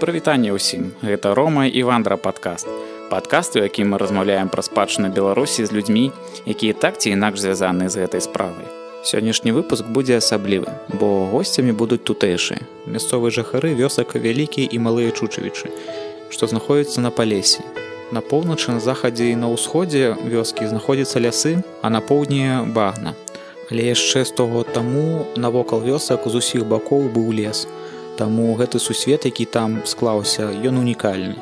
прывітанне ўсім. Гэта рома і вандра падкаст. Падкаст у якім мы размаўляем пра спадчыну беларусі з людзьмі якія так ці інакш звязаны з гэтай справай. Сённяшні выпуск будзе асаблівы бо госцямі будуць тутэйшыя мясцовыя жыхары вёсак вялікія і малыя чучавічы што знаходзяцца на палесе. На поўначы на захадзе і на ўсходзе вёскі знаходзяцца лясы а на поўдні багна. Але яшчэ 100 год таму навокал вёсак з усіх бакоў быў лес. у Таму гэты сусвет, які там склаўся, ён унікальны.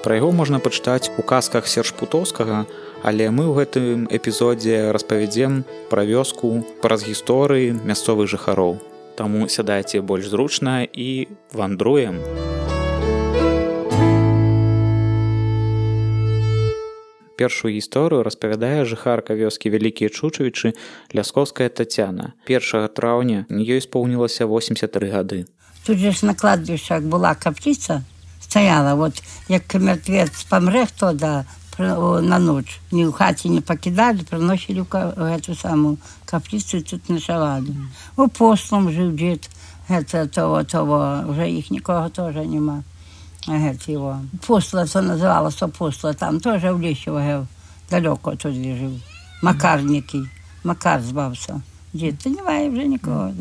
Пра яго можна пачытаць у казках сершпутоўскага, але мы ў гэтым эпізодзе распавядзем пра вёску праз гісторыі мясцовых жыхароў. Таму сядайце больш зручна і вандруем. Першую гісторыю распавядае жыхарка вёскі вялікія чучавічы ляскоўская татяна. 1 траўня ёй споўнілася 83 гады. Тут же ж на кладбішчах была капліца стаяла вот як мертвец памрэ хто да на ноч ні ў хаце не пакідалі прыносілі гэту самую капліцу тут начавалі у послам жыў дзед гэта того того уже іх нікога тоже няма Гет його. Посла це називалося посла, там теж в лісі далеко туди жив. Макарники, Макар звався. Дід, немає вже нікого.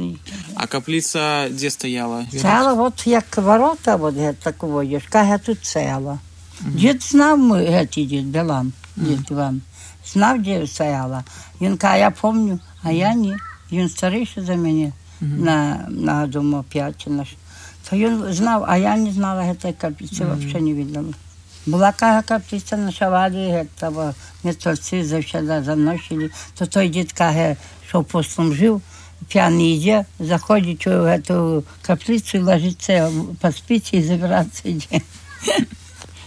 А каплиця де стояла? Стояла, от як ворота, от геть такого є, каже, тут стояла. Дід знав, ми, геть, дід, Білан, дід Іван. Знав, де стояла. Він каже, я пам'ятаю, а я ні. Він старіший за мене, на, на думаю, п'ять. То він знав, а я не знала, геть, каплиці, взагалі не відомо. Була кага каплиця на шавалі, геть, торці завжди заносили. То той дід що постом жив, п'яний йде, заходить у цю каплицю ложиться по спиці і забиратися йде.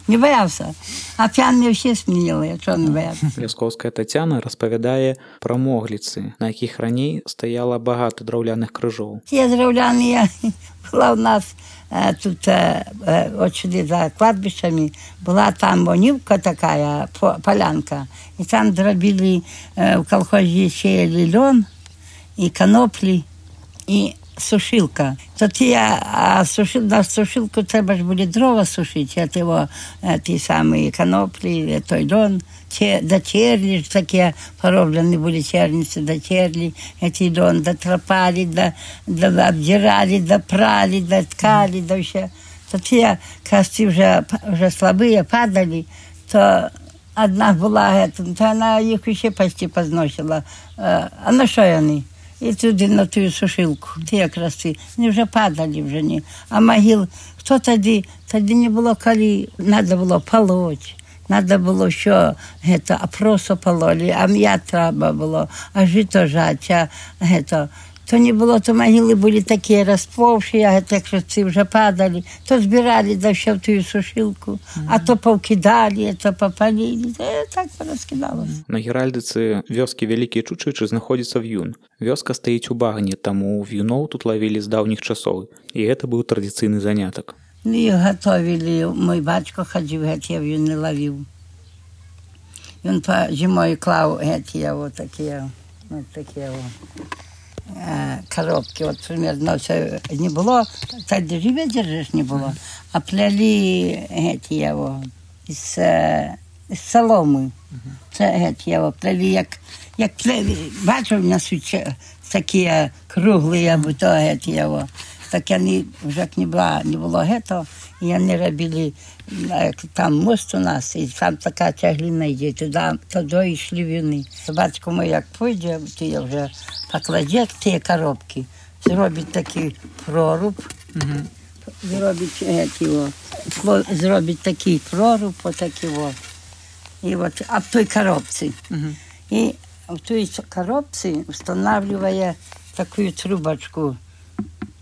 Не боявся. А п'яні всі сміяли, якщо не боявся. Лясковська Тетяна розповідає про могліці, на яких раней стояло багато драуляних крижов. Ті драуляні була у нас тут от сюди за кладбищами, була там монівка така, полянка, і там дробили в колхозі сіяли льон і коноплі, і сушилка. То ті, а сушил, на сушилку треба ж були дрова сушити, а того, ті самі коноплі, той льон, те, до терли ж такі пороблені були черниці, до терли, ці льон, дотропали, до, до, обдирали, допрали, доткали, до все. То ті кости вже, вже слабые падали, то одна була, то вона їх ще почти позносила. А на що вони? І туди на ту сушилку, ті якраз ті, вони вже падали вже ні. А могил, хто тоді, тоді не було коли, треба було полоть. Надо було, що гето, а просто пололи, а м'я треба було, а жито жать, а гето. то не было то магілы былі такія расплоўшыя так гэтыя крыцы ўжо падалі то збіралі да ўсё тую сушылку mm -hmm. а то паўкідалі то папалілі так раскідалася на геральдыцы вёскі вялікія чучычы знаходзіцца вюн вёска стаіць у багне таму вюноў тут лавілі з даўніх часоў. І гэта быў традыцыйны занятак. Ну, гатовілі. Мой бацько хадзіў гэтыя вюны лавіў. Ён па зімой клаў гэтыя вот такія вот такія вот. Коробки, вот примерно все не було, так живе держиш не було, а плели, геть, його, із, із соломи. Це, геть, його, плели, як, як плели, бачив, у нас такі круглі, або то, геть, його. Так вони вже не було, не було гетто, і вони робили там мост у нас, і там така тяглина йде, туди, туди йшли вони. Батько мій як пойде, то я вже покладе ті коробки, зробить такий проруб, угу. зробить його, зробить такий проруб, отакий от. І от, а в той коробці. Угу. І в той коробці встановлює таку трубочку,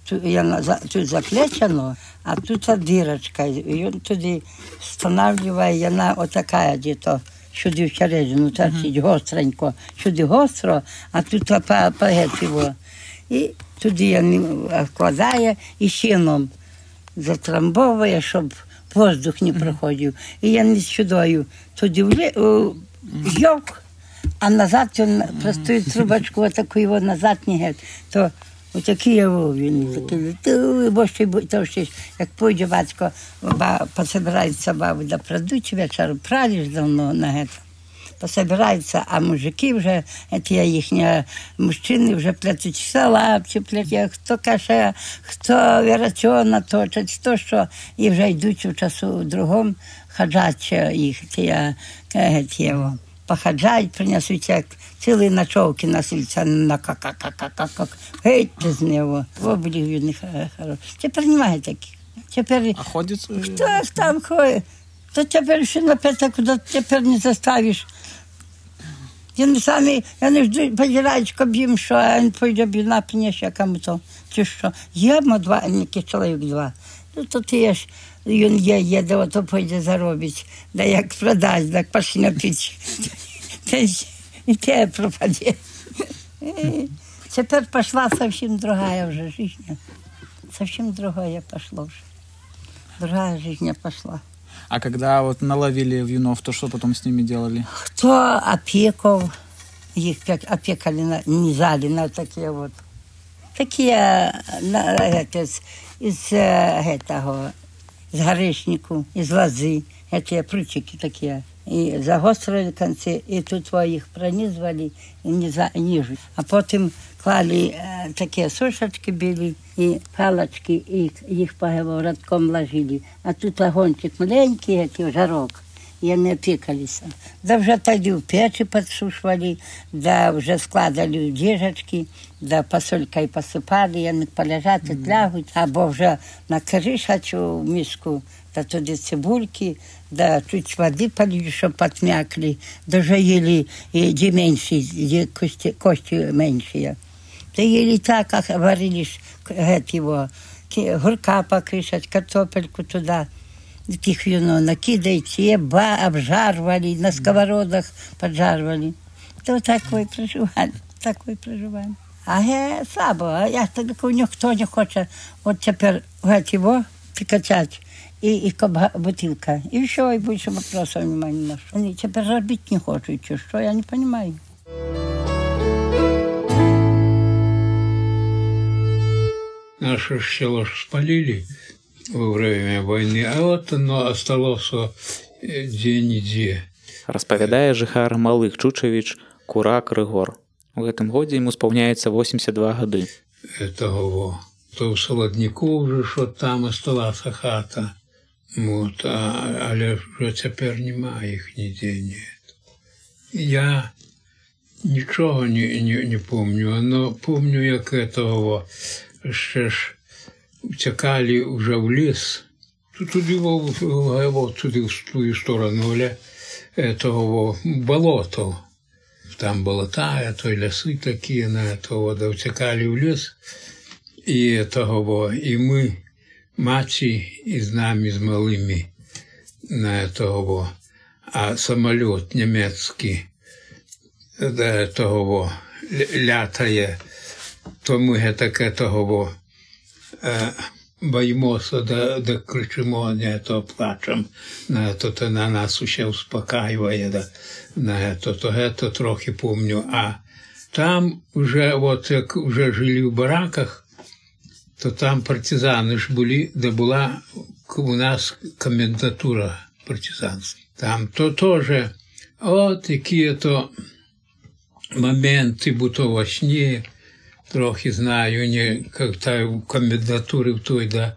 Тут заплечено, а тут дырочка. И он туди встановлює, і вона отака діто, сюди всередину торчить, гостренько, сюди гостро, а тут по, по. І туди він вкладає і щином затрамбовує, щоб воздух не проходив. І я не сюдою туди в'йок, а назад він простою трубочку, отаку його назад не геть, Отакий я був він. Такий, ти, бо ще, то ще, як пойде батько, ба, пособирається баби до продучі вечору, праліш давно на гетто. Пособираються, а мужики вже, ті їхні мужчини вже плетуть салапці, плетять, хто каше, хто вірачона точить, хто що, і вже йдуть у часу другому хаджать їх, ті, ті, ті, ті, пахаджають, принесуть як цілий ночовки на сільця на как геть з нього. В облігію не хороший. Тепер немає таких. Тепер... А ходять? Е, Хто ж там ходить? То тепер ще на п'ята, куди тепер не заставиш. Я не самі, я не жду подіраючка б'їм, що він пойде б'ю на пінеш, якому то. Чи що? Є ма два, чоловік два. Ну, то ти ж, він є, їде, ото пойде заробить. Да як продасть, так почне пити. Та й- І те пропаде. Е, Тепер пішла зовсім другая вже життя. Совсем другая пошла уже. Другая жизнь пошла. А когда вот наловили вьюнов, то что потом с ними делали? Хто опеков, їх пек- опекали на низали на такі от. Такі е, на, это, з, із гетого, з горишнику, із лози, эти прутики такі. І загострили конці, і тут їх пронизували і низа, ніжу. А потім клали е, такі сушечки білі і палочки, і їх по городком ложили. А тут огончик маленький, який жарок. І вони опікалися. Да вже тоді в печі підсушували, да вже складали в діжечки, да посолькою посипали, і вони полежать, лягуть, або вже на кришачу миску, да туди цибульки, да чуть води полили, щоб підм'якли, да вже їли і де менші, де кості, кості менші. Да їли так, як варили ж гет його, ки- гурка покришать, картопельку туди. Таких вино накидайте, ба, обжарывали, на сковородах поджарывали. То такое проживание, такое проживание. А я слабо, а я так ніхто не хоче. От тепер геть його прикачати і, і коба, бутилка. І все, і більше вопросов немає ні на що. Вони тепер робити не хочуть, чи що, я не розумію. Наше ж село ж спалили во время войны, а вот оно осталось э, где-нигде. Распавядае жыхар малых Чучавіч Курак Рыгор. У гэтым годзе яму спаўняецца 82 гады. этого во. То в Солоднику уже что там осталась хата. Вот, а, але вже тепер нема їх ніде нет. Я нічого не, не, не помню, но помню, як этого ще ж втекали вже в ліс. Тут туди, во, во, во, туди в ту сторону, але этого во, болото. Там болота, то й ліси такі, на того, да втекали в ліс. І того, во, і ми, маці, і з нами, з малими, на того, во. а самоліт німецький, де того, во, ля- лятає, то ми таке того, во, е, боїмося, да, да кричимо, не то плачем, на то, то на нас усе успокаює, да, на то, то, то трохи помню. А там вже, от як вже жили в бараках, то там партизани ж були, де була к- у нас комендатура партизанська. Там то теж, от які то моменти, бо то во сні, трохи знаю, не, як та в комендатурі в той, да,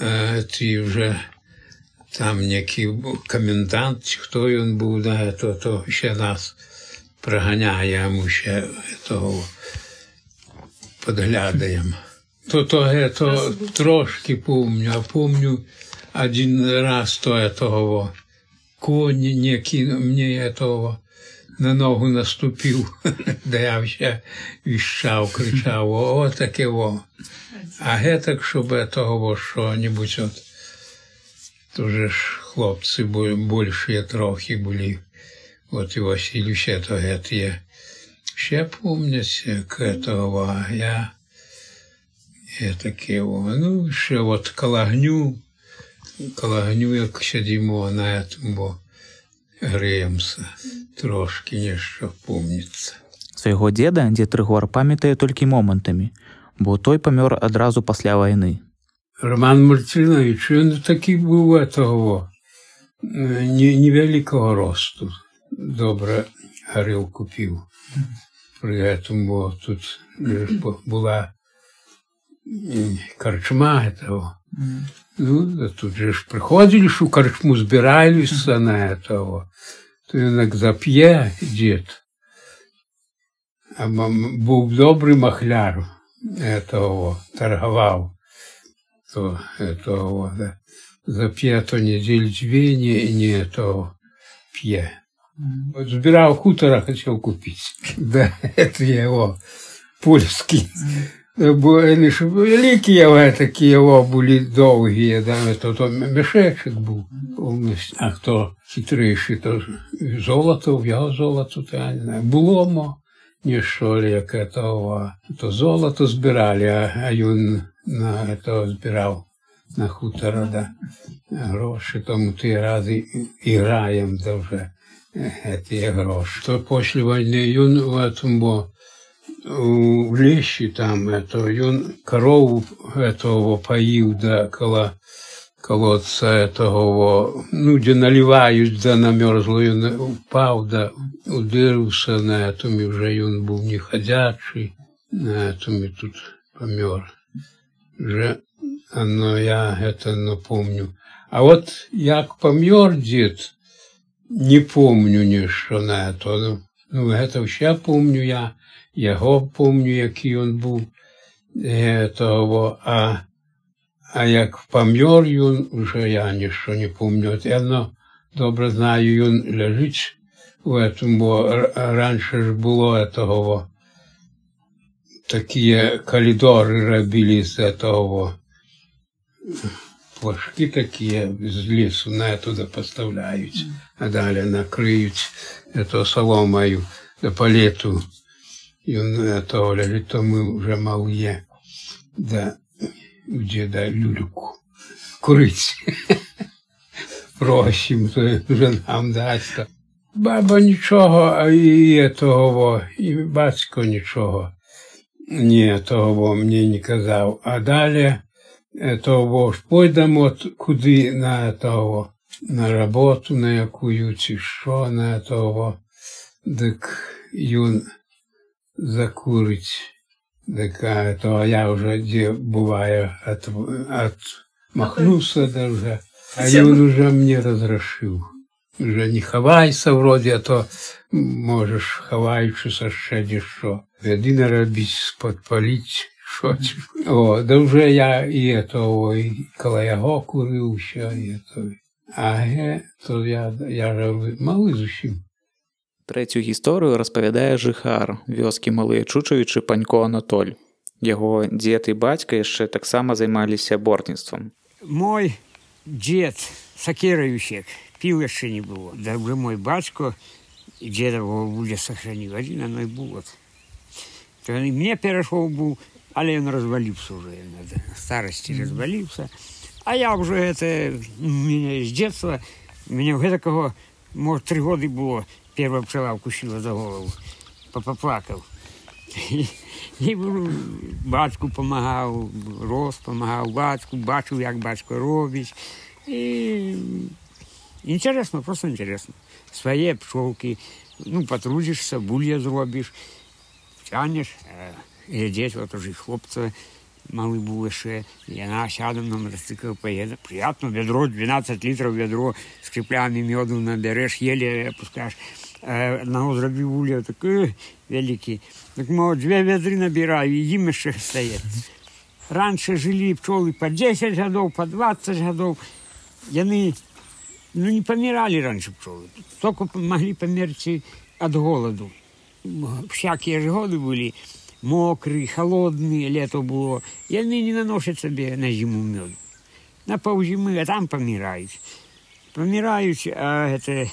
е, ті вже там некий був комендант, чи хто він був, да, то, то ще нас проганяє, а ми ще того підглядаємо. То, то, е, то трошки помню, а помню один раз то этого конь некий мне этого на ногу наступив, да я ще віщав, кричав, о, таке во. А гетак, щоб того що-небудь от, то же ж хлопці бу- більші трохи були. От і Василь ще то гет є. Ще помнять, як того, а я є таке, о. ну, ще от калагню, калагню, як сидимо на этом, бо греємося, трошкі яшчэ помніцца. Свайго деда дзе трыгор памятае толькі момантамі, бо той памёр адразу пасля вайны. Роман Мальцінович ён такі быў этого э, не, невялікага росту. Добра гарыл купіў пры гэтым бо тут была карчма этого. Ну, тут же ж прыходзілі ж у карчму збіраліся на этого. То він як зап'є дід. А був добрий махляр этого, торговал. То этого, да. Зап'є то неділь дві, не, не то п'є. Вот сбирал хутора, хотел купить. Да, это его польский. Бо вони ж великі але такі його були довгі, да, то, то мішечок був повністю. А хто хитріший, то золото, в його золото, то я не знаю. Було мо, ні що яке того. То золото збирали, а, а він на то збирав на хутора, да, гроші, тому ті рази і граємо вже ті гроші. То після війни він в этом був в лещі там, это, він корову этого поїв до коло колодца этого, ну, где наливають, да намерзло, він упав, да удивився на этом, і вже він був неходячий, на этом, і тут помер. Вже, но я это напомню. А вот як помер дед, не помню нічого на это. Ну, ну это ще помню я, його помню, який він був, того, а, а як помер він, вже я нічого не помню. Я ну, добре знаю, він лежить в этом, бо раніше ж було того, такі коридори робили з того, флажки такі з лісу на туди поставляють, а далі накриють соломою до палету. І він того лежить, то ми вже мав є, да, у діда люльку курить. Просим, то вже нам дасть. Баба нічого, а і того, і батько нічого. Ні, того мені не казав. А далі того ж пойдемо от куди на того, на роботу, на яку чи що на того, так він закурить. Так, то я вже де буває от, от махнувся даже, а він вже мені розрішив. Вже не ховайся вроді, а то можеш, ховаючися ще дещо. Єдине робити, подпалити щось. О, да вже я і того, і коло його курив ще, і то. А ге, то я, я вже малий зовсім. Трэцю гісторыю распавядае жыхар вёскі малыя чучавічы панько Анатоль. Яго дзед і бацька яшчэ таксама займаліся бортніцтвам. Мой дзед Сакеравічек піў яшчэ не было. Да уже мой бацько і дзедава будзе сохраніў адзін аной булат. То мне перайшоў быў, але ён разваліўся уже старасці разваліўся. А я уже это меня з дзетства мяне гэтакаго может тры годы было первая пчела укусила за голову, поплакал. І, і батьку допомагав, рос допомагав батьку, бачив, як батько робить. І інтересно, просто інтересно. Своє пчолки, ну, потрудишся, булья зробиш, тянеш, глядеть, от уже хлопця малий був ще, і вона сядом на мотоцикл поїде. Приятно, ведро, 12 літрів ведро з кріплями меду набереш, єлі опускаєш. Одного зробив вуля такий великий. Так, мов, дві ведри набираю, і їм ще стоять. Раніше жили пчоли по 10 годов, по 20 годов. Яны ну, не помирали раньше пчелы. Только могли померти от голоду. Всякие же годы были мокрые, холодные, лето было. И они не наносят себе на зиму меду. На ползимы, а там помирают. Помирают, а это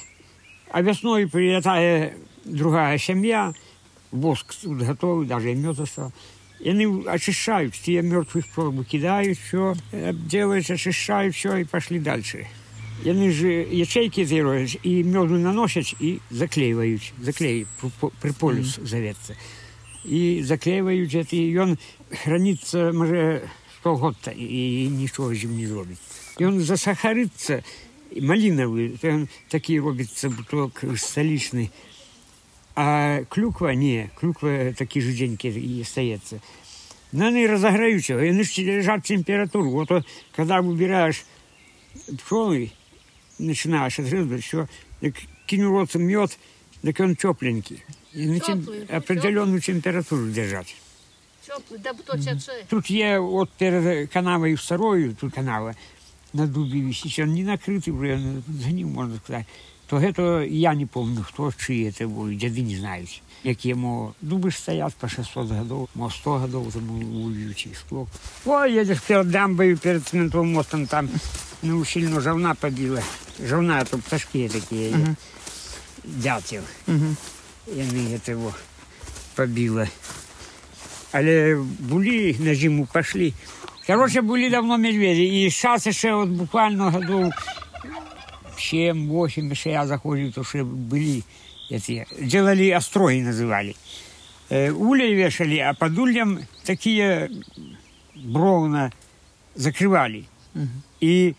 а весной прилетает другая семья, воск тут готовый, даже и мед остался. И они очищают, те мертвых пчел выкидают, все, делают, очищают, все, и пошли дальше. И они же ячейки делают, и меду наносят, и заклеивают, заклеивают, приполюс зовется. і заклеиваюць это і ён храніцца можа сто год і нічога з ім не зробіць ён засахарыцца малінавы ён такі робіцца буток сталічны а клюква не клюква такі жудзенькі і стаецца на яны разаграюць яго яны ж лежат температуру вот когда выбираешь пчелы начинаешь отрезать все так кинул рот мед так он тепленький и на тем, Теплый, определенную температуру держать Теплый, да то чаче. Тут є от перед канавою старою, тут канава на дубі висить, він не накритий, вже за ним можна сказати. То это я не помню, хто чиї це були, дяди не знають. Як йому дуби ж стоять по 600 годов, мо 100 годов це був улюючий склок. Ой, їдеш перед дамбою, перед цементовим мостом, там ну, сильно жовна побила. Жовна, то пташки такі, uh дятел. І вони його побило. Але були на зиму пошли. Короче, були давно медведі. І зараз ще от буквально году 7-8, ще я заходив, то ще були эти, делали остроги называли. Э, улей вешали, а под ульем такие бровна закрывали. И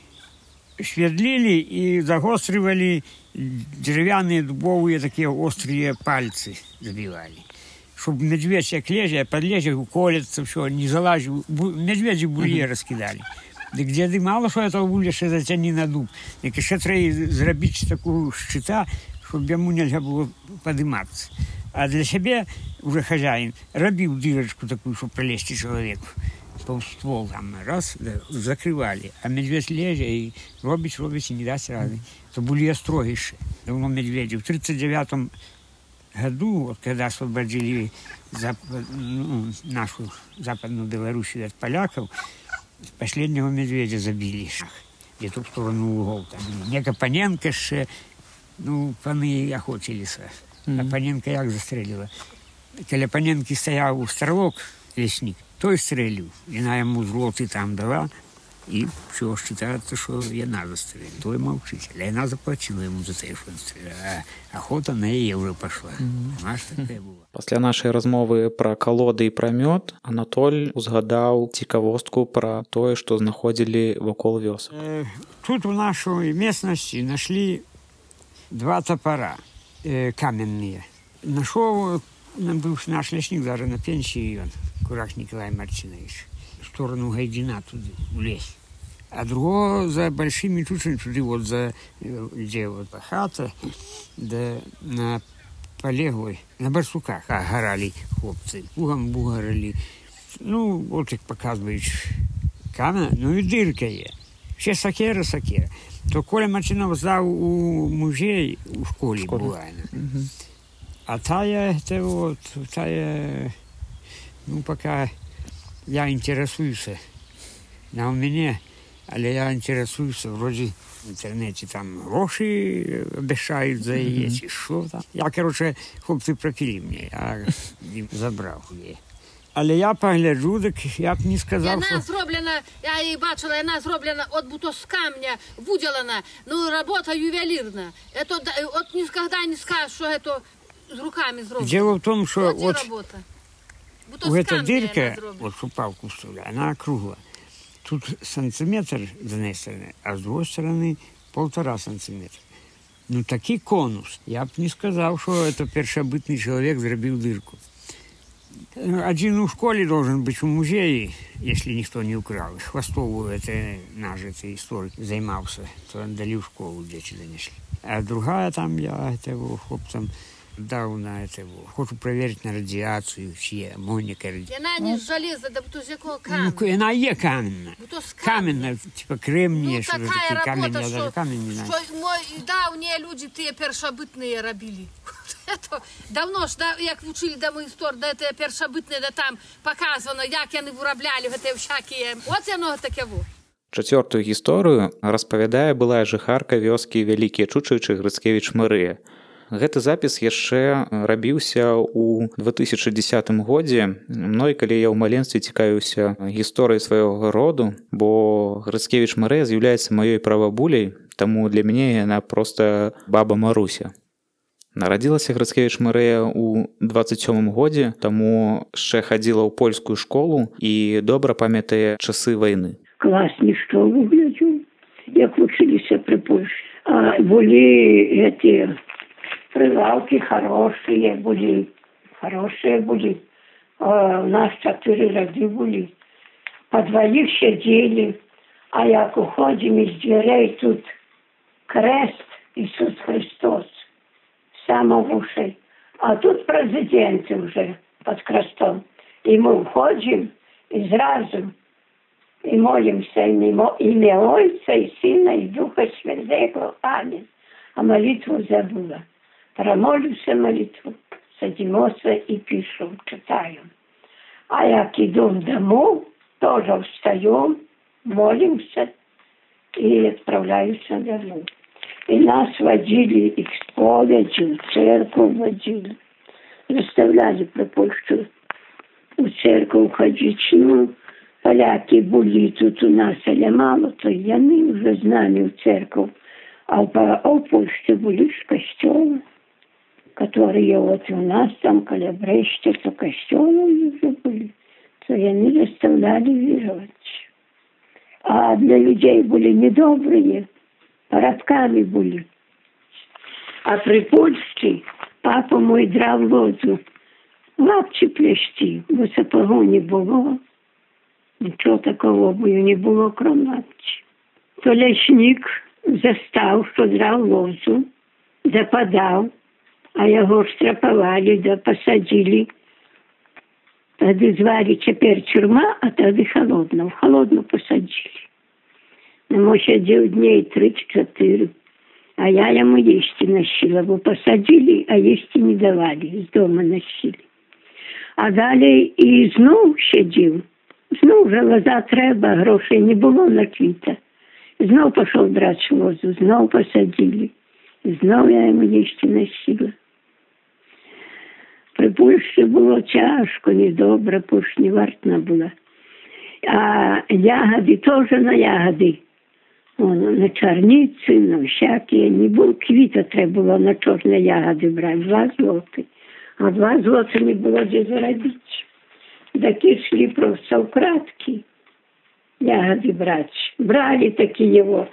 швердлили и загостривали деревянные дубовые такие острые пальцы забивали. Чтобы медведь як лезе, подлезе, уколется, все, не залазил. Бу- Медведи булье раскидали. Дык дзеды мало что этого вуля ще зацяні на дуб. Дык яшчэ трэба зрабіць такую шчыта, щоб яму нельзя было падымацца. А для сябе уже хозяин рабіў дырочку такую, щоб пролезть человеку. Пол ствол там раз да, закрывали. А медведь лезе и робіць, робіць и не дасть рады. То были строгейшие. Давно медведи. В 39 году, вот когда освободили зап- ну, нашу западную Белоруссию от поляков, последнего медведя забили. Где-то в сторону угол. Там. Некопаненко ще, ну, пани охотилися. А Паненко як застрелила? Коли Паненки стояв у стрелок, лесник, той стрелив. Вона йому з роти там дала, і все, вважається, що вона застрелила. Той мовчить. Але вона заплатила йому за те, що він стріляв. А охота на її вже пішла. Вона ж таке було. Пасля нашай размовы пра калоды і пра мёд Анатоль узгадаў цікавостку пра тое, што знаходзілі вакол вёсак. Э, Тут в нашей местности нашли два топора э, каменные. Нашел ну, бывший наш лесник, даже на пенсии он, Курак Николай Мартинович, в сторону Гайдина туда, в лес. А другого за большими тучами туды, вот за, э, где вот хата, да на полеглой, на барсуках а, горали хлопцы, пугом бугарили. Ну, вот як показують камінь, ну і дирка є. Ще сакера, сакера. То Коля Мачинов здав у музей у школі Школі. була. А тая, це от, тая, ну, поки я інтересуюся, на у мене, але я інтересуюся, вроді в інтернеті там гроші обіцяють за її, чи що там. Я, коротше, хлопці пропили мені, я їм забрав її. Але я погляджу, так я б не сказав, Вона що... зроблена, я її бачила, вона зроблена от будто з камня, виділена, ну, робота ювелірна. Это, да- от ніколи не скажеш, що це з руками зроблено. Дело в том, что От і вот робота. Будто у з эта камня дырка, вона зроблена. Тут сантиметр с одной стороны, а с другой стороны полтора сантиметра. Ну, такий конус. Я б не сказав, що це першобитний чоловік зробив дирку. Один у школі должен бути у музеї, якщо ніхто не украв. Хвостову це наш це історик займався, то дали в школу, діти занесли. А другая там я этого хлопцам дав на этого. Хочу проверить на радіацію, чи є амоніка. Вона не з железа, да будто з якого Ну, камня. вона є каменна. Будто з камня. Каменна, типа кремнія, Ну, що така таке камінь, робота, я що, навіть камінь не знаю. що мої давні люди ті першобитні робили. Это давно ж, да, як вчили да ми історію, да це першобитне, да там показано, як вони виробляли гэта всякі. От яно таке во. Чацвёртую гісторыю распавядае былая жыхарка вёскі вялікія чучычы Грыцкевіч Марыя. Гэты запіс яшчэ рабіўся ў 2010 годзе. Мной, калі я ў маленстве цікавіўся гісторыяй свайго роду, бо Грыцкевіч Марыя з'яўляецца маёй правабуляй, таму для мяне яна проста баба Маруся. Нарадзілася Грацкевіч Марыя ў 27 годзе, таму яшчэ хадзіла ў польскую школу і добра памятае часы вайны. Класні школу глядзю, як вучыліся пры Польшы. А былі эти прылаўкі хорошыя былі, хорошыя былі. А, у нас чатыры рады былі. Па дваіх сядзелі, а як уходзім з дзвярэй тут крест Ісус Христос самовушей. А тут президенти вже під крестом. І ми входимо і зразу і молимося ім'я Отця, і Сина, і Духа Святого. Амінь. А молитву забула. Промолюся молитву, садимося і пишу, читаю. А як в дому, тоже встаю, молимся и отправляюсь домой. И нас водили и к споведи, в церковь водили. Заставляли про Польшу у церковь ходить. Ну, поляки были тут у нас, але мало, то яны уже знали в церковь. А, по, а в Польше были ж костелы, которые вот у нас там, коля Бреща, то костелы уже были. То яны заставляли веровать. А для людей были недобрые – парадками були. А при Польщі папа мой драв лозу, лапчі плещі, бо сапогу не було. Нічого такого бою не було, крім лапчі. То ляшник застав, що драв лозу, западав, а яго штрапавалі да пасадзілі тады звалі цяпер чурма а тады холодна в холодну пасадзілі яму сядзеў дней тры чатыры а я яму есці насіла бо пасадзілі а есці не давалі з дома насілі а далей і зноў сядзеў зноў жалаза трэба грошай не было на квіта. Зноў пашоў драч возу зноў пасадзілі зноў я яму есці насіла При Польщі було тяжко, недобре, пуш не вартна була. А ягоди теж на ягоди на чарниці, на всякі. Не було квіта, треба було на чорні ягоди брати, два злоти. А два злоти не було де заробити. Такі йшли просто вкратки ягоди брати. Брали такі його,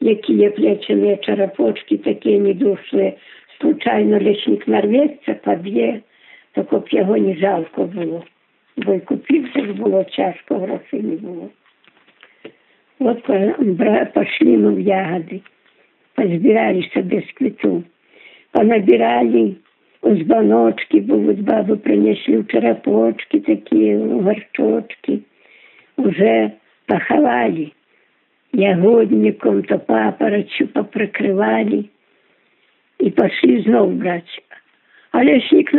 які є плечені черепочки, такі не дошли. Случайно лісник нарветься, поб'є, Так б його не жалко було. Бо й купився ж було тяжко, грошей не було. Вот пошли мы в ягоды, позбирали себе з квіту, понабирали узбаночки, бо от баби принесли в черепочки такі, горчочки, уже поховали ягодником, то папоротью поприкривали і пошли знов брати. Aleśnik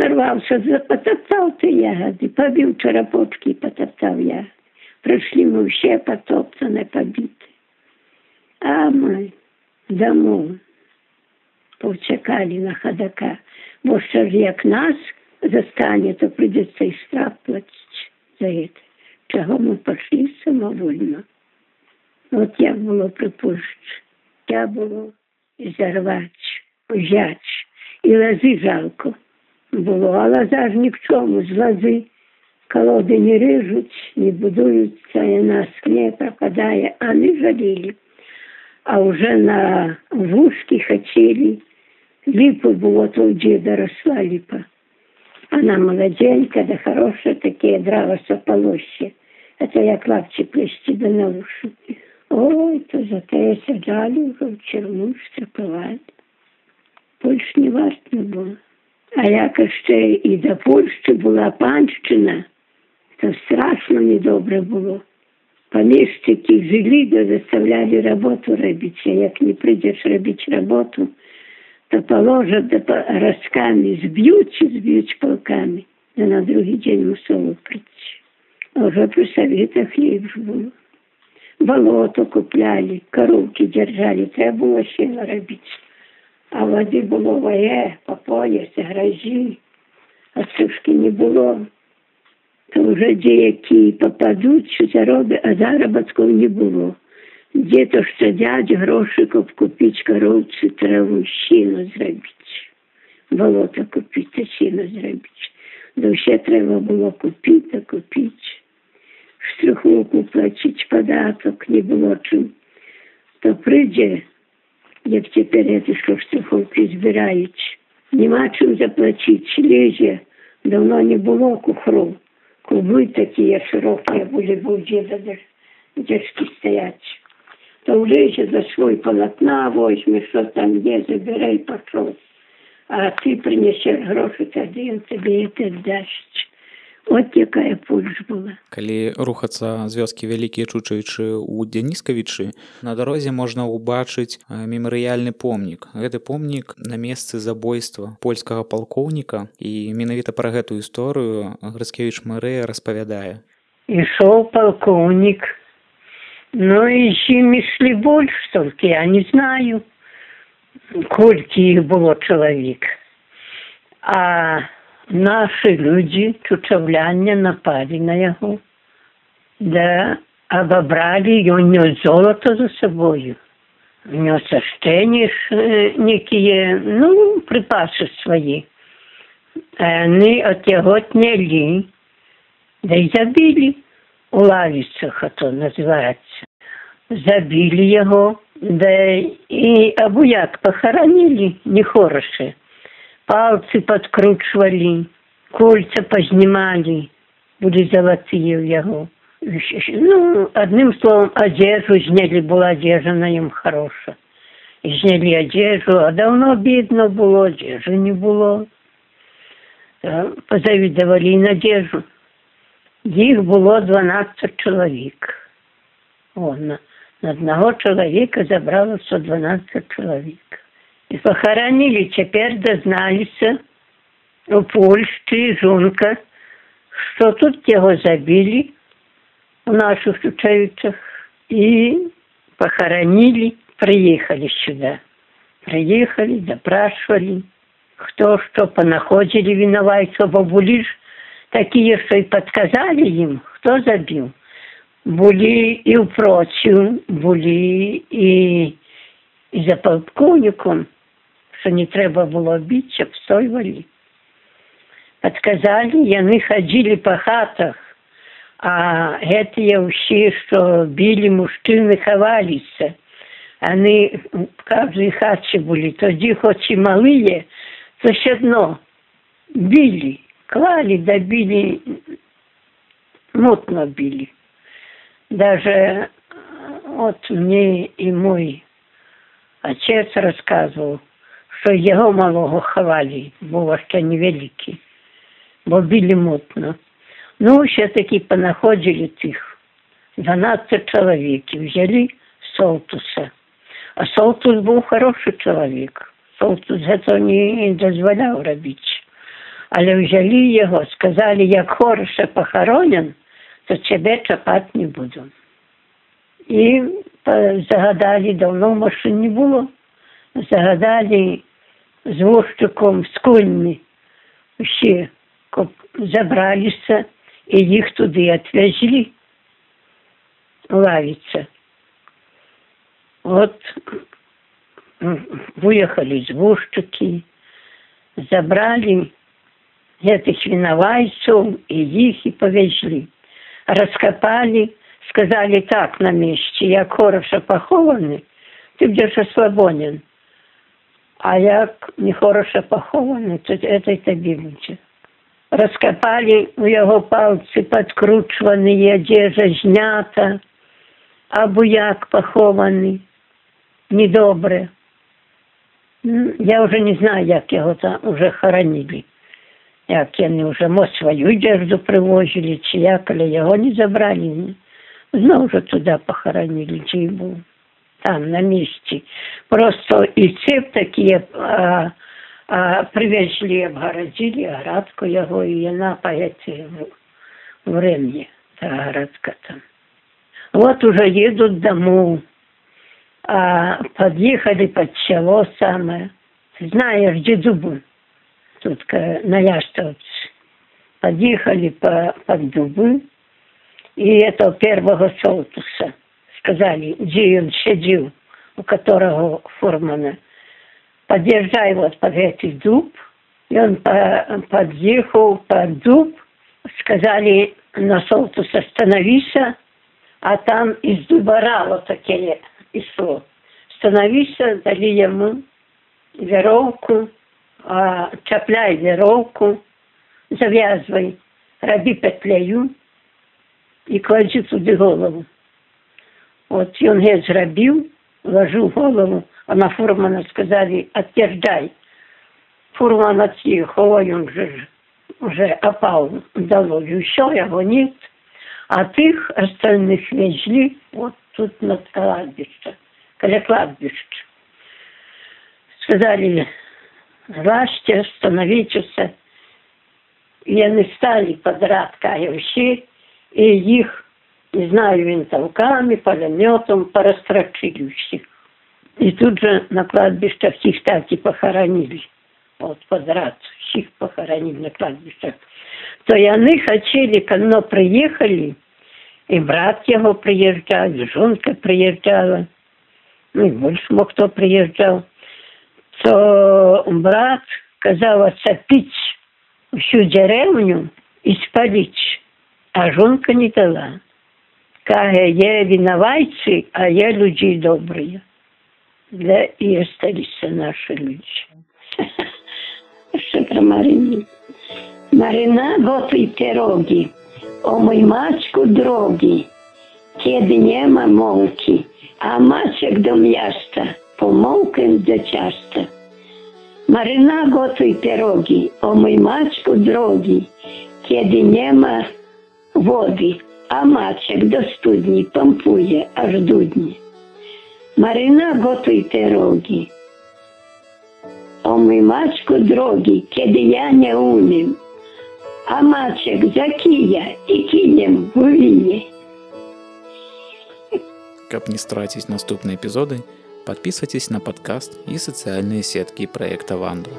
ти ягоди, te jagody, і потоптав pataptał Пройшли ми ще потоптане, побіти. А ми домов повчекали на ходака, бо що ж як нас застане, то прийдеться і штраф платити за це. Чого ми пішли самовольно. От як було припущено, я було зарвач, взяч і лази жалко. було, а лоза ж ні в чому, з лози колоды не режут, не будуються, і нас не пропадає, а не жаліли. А вже на вузки хотели. Липу було, то у деда росла липа. Она молоденька, да хорошая, такие дрова сополоще. Это як лапчі плести до на уши. Ой, то за те саджали уже в черну, штрафували. Польщ не вартно було. А як ще і до Польщі була панщина, то страшно недобре було. Поміщики жили, да заставляли роботу робити. А як не прийдеш робити роботу, то положат да розками, зб'ють чи зб'ють полками. Да на другий день мусило прийти. А вже при советах хліб ж було. Болото купляли, коровки держали, треба було ще робити. А води було воє, по пояс, грозі, а сушки не було то вже деякі попадуть, що зароби, а заробітків не було. Де-то щодять грошиків купити коровці траву, щину зробити. болото купити, сіно зробити. Да все треба було купити, купити. Штриховку платити, податок не було чим. То прийде, як тепер ці штриховки збирають, нема чим заплатити, лезе, давно не було кухру. Кубы такие широкие были, бо у деда дешки стоять. То влезе за свой полотна возьми, що там є, забирай, пішов. А ти принесеш гроші, тоді він тобі і ти дасть. От яка пульс була. Калі рухацца з вёскі вялікія чучаючы ў Дзяніскавічы, на дарозе можна ўбачыць мемарыяльны помнік. Гэты помнік на месцы забойства польскага палкоўніка і менавіта пра гэтую історыю Грыцкевіч Марыя распавядае. Ішоў палкоўнік, ну і ім ішлі больш толькі, я не знаю, колькі іх было чалавек. А наши люди, чучавляння, напали на яго, да обобрали, і он нес золото за собою. Нес аштені некие, ну, припасы свої. А яны от яго отняли, да и забили. У лавицах это называется. Забили его, да и абуяк похоронили нехорошие палцы подкручивали, кольца познимали, были золотые у яго. Ну, одним словом, одежду зняли, была одежда на нем хороша. Зняли одежду, а давно бідно було, одежи не було. Позавідували і надежду. Їх було 12 чоловік. О, на, на одного чоловіка забрало 112 чоловік. І похоронили, тепер дозналися у Польщі жонка, що тут його забили у наших Чучевицах і похоронили, приїхали сюди. Приїхали, допрашивали, хто що понаходили виноватцев, бо були ж такі, що і підказали їм, хто забив. Були і в прочю, були і, і за полковником, що не треба було бити, щоб стойвали. Подказали, яны ходили по хатах, а гэтыя ўсе, што білі мужчыны хаваліся. Яны в каждой хаце былі, тоді хоць і малыя, то все одно били, клали, добили, мутно били. Даже вот мне и мой отец рассказывал, що його малого ховали, був ще невеликий, бо били мутно. Ну, все-таки понаходили тих 12 чоловік і взяли Солтуса. А Солтус був хороший чоловік. Солтус цього не дозволяв робити. Але взяли його, сказали, як хороше похоронен, то тебе чапати не буду. І загадали, давно машин не було, загадали з вожчиком, з коньми. Всі забралися і їх туди відвезли лавиться. От выехали извозчики, забрали этих виновайцев и их и повезли. Раскопали, сказали так на месте, як хорошо похованный, ты будешь ослабонен. А як нехороша похований, то це тобі буде. Розкопали у його пальці підкручувані, одежа знята, або як похований, недобре. Я вже не знаю, як його там вже хоронили. Як вони вже мо свою одежду привозили, чи як, але його не забрали. Знову ж туди похоронили, чи був там на месте. Просто и цеп такие а, а, привезли, обгородили оградку его, и она по эти времени, та оградка там. Вот уже едут домой, а подъехали под село самое. Знаешь, где дубы? Тут на Ястовце. Подъехали по, под дубы, и это первого солтуса – сказалі, дзе ён сядзеў, у которого фурмана. Пад'язджай вот пад гэты дуб, ён пад'ехаў пад дуб, сказалі на солтус остановіся, а там из дуба рало такое ішло. Становіся, далі яму вяроўку, чапляй вяроўку, завязвай, рабі пятляю і кладзі туды голову. От він геть зробив, ложу голову, а на фурмана сказали, отверждай. Фурман отъехал, он же уже опал долой, все, его нет. А тих остальных везли вот тут на кладбище, коли кладбище. Сказали, злазьте, становитесь. І вони стали подряд всі, і їх, не знаю, винтовками, пулеметом порастрочили всіх. И тут же на кладбище всех так и похоронили. Вот подряд всех похоронили на кладбищах. То они хотели, когда приехали, и брат его приезжал, и жонка приезжала, ну и больше мог кто приезжал, то брат казав оцепить всю деревню и спалить, а жонка не дала. Каже, є винуватці, а є люди добрі. Для і остались наші люди. Що про Марину? Marina, gotuj pierogi, o mój Maćku drogi, kiedy nie ma mąki, a Maciek do miasta, po mąkę do ciasta. Maryna, gotuj pierogi, o mój Maćku drogi, kiedy nie ma wody, a Maciek do studni pompuje aż dudnie. Maryna, gotuj pierogi, o mój Maćku drogi, kiedy ja nie umiem, а Maciek za kija i в вине. Каб не страціць наступныя эпізоды, подписывайтесь на подкаст и социальные сетки проекта Вандра.